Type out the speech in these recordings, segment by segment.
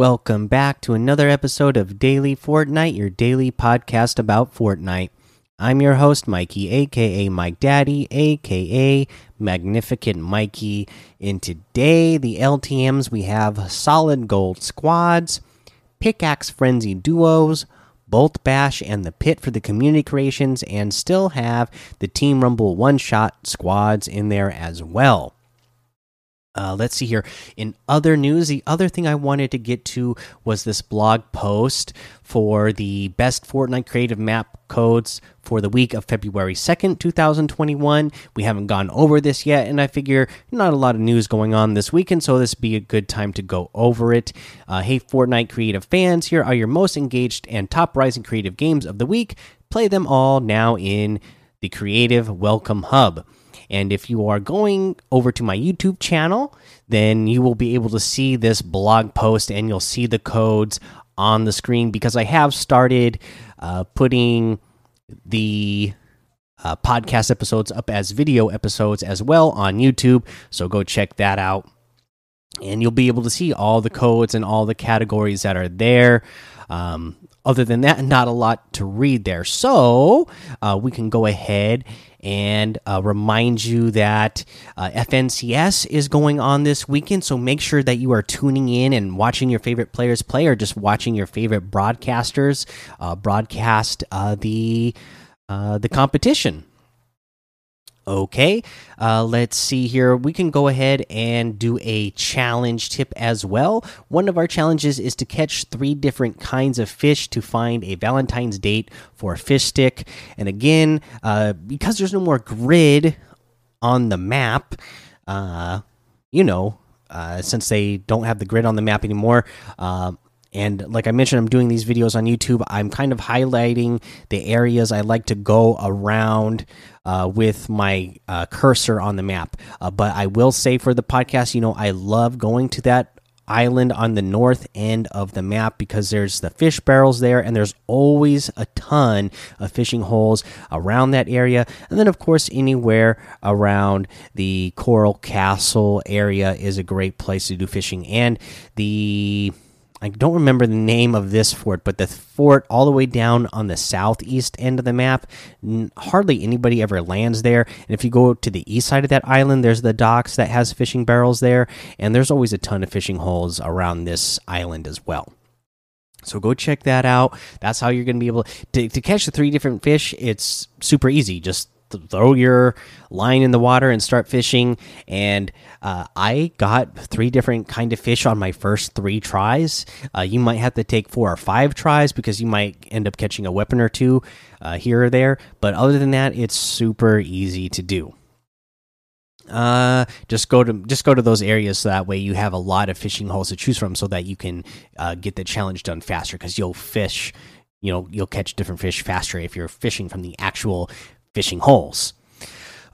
Welcome back to another episode of Daily Fortnite, your daily podcast about Fortnite. I'm your host, Mikey, aka Mike Daddy, aka Magnificent Mikey. And today, the LTMs we have solid gold squads, pickaxe frenzy duos, bolt bash, and the pit for the community creations, and still have the Team Rumble one shot squads in there as well. Uh, let's see here. In other news, the other thing I wanted to get to was this blog post for the best Fortnite creative map codes for the week of February 2nd, 2021. We haven't gone over this yet, and I figure not a lot of news going on this weekend, so this would be a good time to go over it. Uh, hey, Fortnite creative fans, here are your most engaged and top rising creative games of the week. Play them all now in the Creative Welcome Hub. And if you are going over to my YouTube channel, then you will be able to see this blog post and you'll see the codes on the screen because I have started uh, putting the uh, podcast episodes up as video episodes as well on YouTube. So go check that out. And you'll be able to see all the codes and all the categories that are there. Um, other than that, not a lot to read there. So uh, we can go ahead and uh, remind you that uh, FNCS is going on this weekend. So make sure that you are tuning in and watching your favorite players play, or just watching your favorite broadcasters uh, broadcast uh, the uh, the competition. Okay, uh, let's see here. We can go ahead and do a challenge tip as well. One of our challenges is to catch three different kinds of fish to find a Valentine's date for a fish stick. And again, uh, because there's no more grid on the map, uh, you know, uh, since they don't have the grid on the map anymore, uh, and like I mentioned, I'm doing these videos on YouTube. I'm kind of highlighting the areas I like to go around uh, with my uh, cursor on the map. Uh, but I will say for the podcast, you know, I love going to that island on the north end of the map because there's the fish barrels there and there's always a ton of fishing holes around that area and then of course anywhere around the coral castle area is a great place to do fishing and the I don't remember the name of this fort, but the fort all the way down on the southeast end of the map, hardly anybody ever lands there. And if you go to the east side of that island, there's the docks that has fishing barrels there, and there's always a ton of fishing holes around this island as well. So go check that out. That's how you're going to be able to, to catch the three different fish. It's super easy. Just throw your line in the water and start fishing. And uh, i got three different kind of fish on my first three tries. Uh, you might have to take four or five tries because you might end up catching a weapon or two uh, here or there. But other than that it's super easy to do. Uh just go to just go to those areas so that way you have a lot of fishing holes to choose from so that you can uh, get the challenge done faster. Because you'll fish you know you'll catch different fish faster if you're fishing from the actual fishing holes.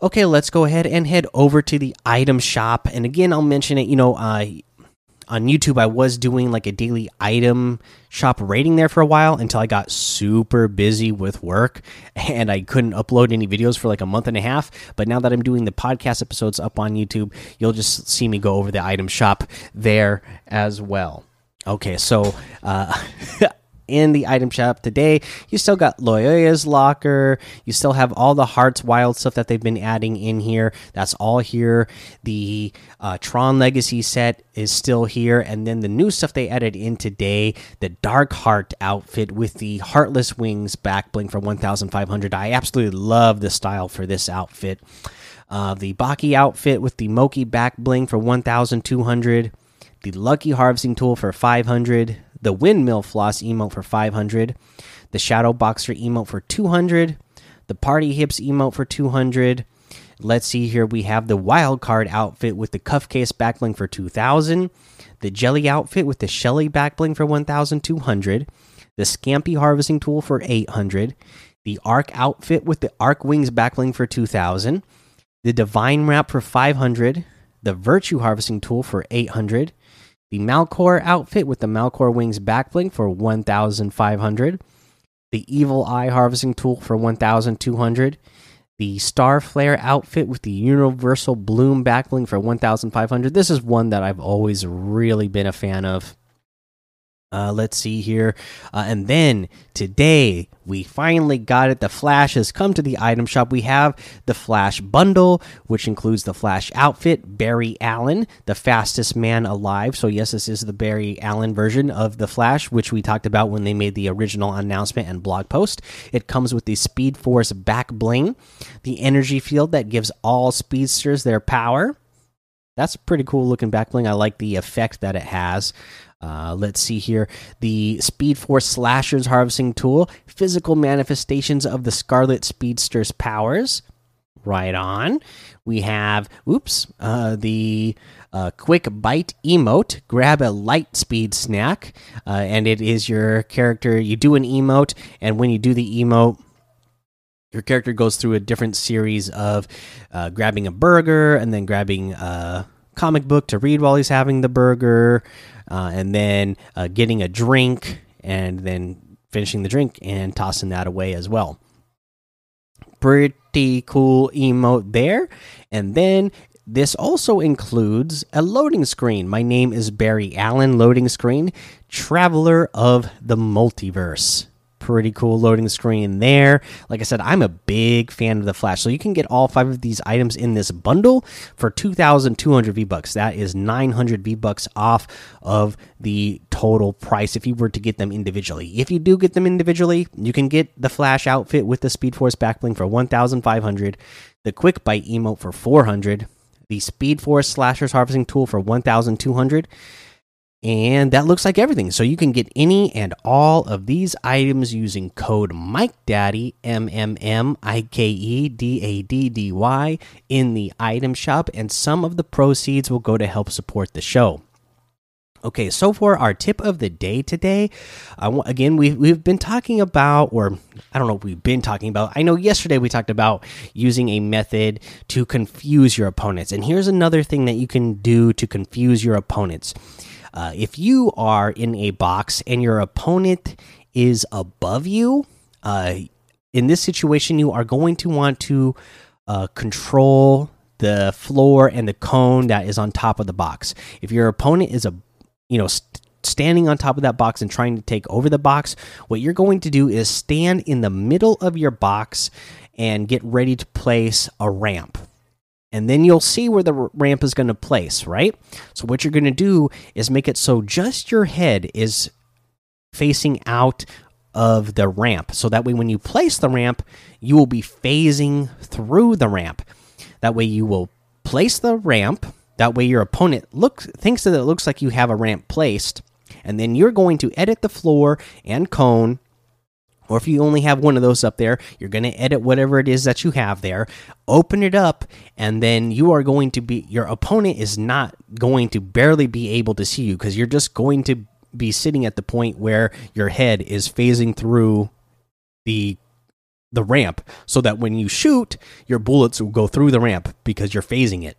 Okay, let's go ahead and head over to the item shop. And again, I'll mention it. You know, uh, on YouTube, I was doing like a daily item shop rating there for a while until I got super busy with work and I couldn't upload any videos for like a month and a half. But now that I'm doing the podcast episodes up on YouTube, you'll just see me go over the item shop there as well. Okay, so uh, in the item shop today. You still got Loya's locker. You still have all the Hearts Wild stuff that they've been adding in here. That's all here. The uh, Tron Legacy set is still here, and then the new stuff they added in today, the Dark Heart outfit with the Heartless Wings back bling for 1,500. I absolutely love the style for this outfit. Uh, the Baki outfit with the Moki back bling for 1,200. The Lucky Harvesting Tool for 500 the windmill floss emote for 500 the shadow boxer emote for 200 the party hips emote for 200 let's see here we have the wild card outfit with the cuff case backbling for 2000 the jelly outfit with the shelly backbling for 1200 the scampy harvesting tool for 800 the arc outfit with the arc wings backbling for 2000 the divine wrap for 500 the virtue harvesting tool for 800 the Malcore outfit with the Malcore wings backbling for 1,500. The Evil Eye harvesting tool for 1,200. The Star Flare outfit with the Universal Bloom backbling for 1,500. This is one that I've always really been a fan of. Uh, let's see here. Uh, and then today, we finally got it. The Flash has come to the item shop. We have the Flash bundle, which includes the Flash outfit, Barry Allen, the fastest man alive. So, yes, this is the Barry Allen version of the Flash, which we talked about when they made the original announcement and blog post. It comes with the Speed Force back bling, the energy field that gives all speedsters their power. That's pretty cool looking back bling. I like the effect that it has. Uh, let's see here. The Speed Force Slashers Harvesting Tool, physical manifestations of the Scarlet Speedster's powers. Right on. We have, oops, uh, the uh, Quick Bite emote. Grab a light speed snack, uh, and it is your character. You do an emote, and when you do the emote, your character goes through a different series of uh, grabbing a burger and then grabbing a comic book to read while he's having the burger uh, and then uh, getting a drink and then finishing the drink and tossing that away as well. Pretty cool emote there. And then this also includes a loading screen. My name is Barry Allen, loading screen, Traveler of the Multiverse pretty cool loading screen there. Like I said, I'm a big fan of the Flash. So you can get all five of these items in this bundle for 2,200 V bucks. That is 900 V bucks off of the total price if you were to get them individually. If you do get them individually, you can get the Flash outfit with the Speed Force backbling for 1,500, the Quick Bite emote for 400, the Speed Force Slashers Harvesting Tool for 1,200 and that looks like everything. So you can get any and all of these items using code MikeDaddy, M M M I K E D A D D Y, in the item shop, and some of the proceeds will go to help support the show. Okay, so for our tip of the day today, uh, again we've we've been talking about, or I don't know if we've been talking about. I know yesterday we talked about using a method to confuse your opponents, and here's another thing that you can do to confuse your opponents uh, if you are in a box and your opponent is above you, uh, in this situation, you are going to want to uh, control the floor and the cone that is on top of the box. If your opponent is a, you know, st standing on top of that box and trying to take over the box, what you're going to do is stand in the middle of your box and get ready to place a ramp and then you'll see where the ramp is going to place, right? So what you're going to do is make it so just your head is facing out of the ramp. So that way when you place the ramp, you will be phasing through the ramp. That way you will place the ramp. That way your opponent looks thinks that it looks like you have a ramp placed, and then you're going to edit the floor and cone or if you only have one of those up there, you're going to edit whatever it is that you have there, open it up, and then you are going to be your opponent is not going to barely be able to see you because you're just going to be sitting at the point where your head is phasing through the the ramp so that when you shoot, your bullets will go through the ramp because you're phasing it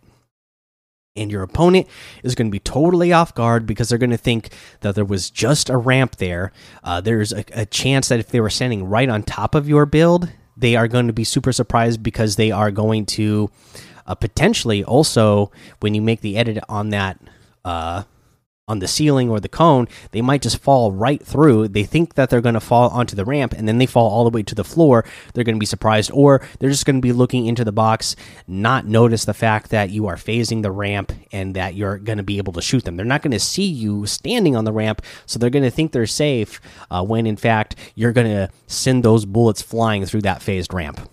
and your opponent is going to be totally off guard because they're going to think that there was just a ramp there. Uh, there's a, a, chance that if they were standing right on top of your build, they are going to be super surprised because they are going to uh, potentially also, when you make the edit on that uh, on the ceiling or the cone, they might just fall right through. They think that they're going to fall onto the ramp and then they fall all the way to the floor. They're going to be surprised, or they're just going to be looking into the box, not notice the fact that you are phasing the ramp and that you're going to be able to shoot them. They're not going to see you standing on the ramp, so they're going to think they're safe uh, when in fact you're going to send those bullets flying through that phased ramp.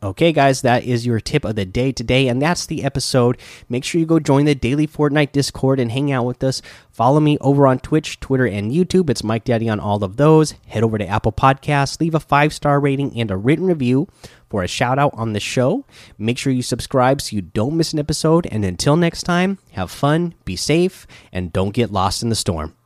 Okay, guys, that is your tip of the day today, and that's the episode. Make sure you go join the daily Fortnite Discord and hang out with us. Follow me over on Twitch, Twitter, and YouTube. It's Mike Daddy on all of those. Head over to Apple Podcasts, leave a five star rating and a written review for a shout out on the show. Make sure you subscribe so you don't miss an episode. And until next time, have fun, be safe, and don't get lost in the storm.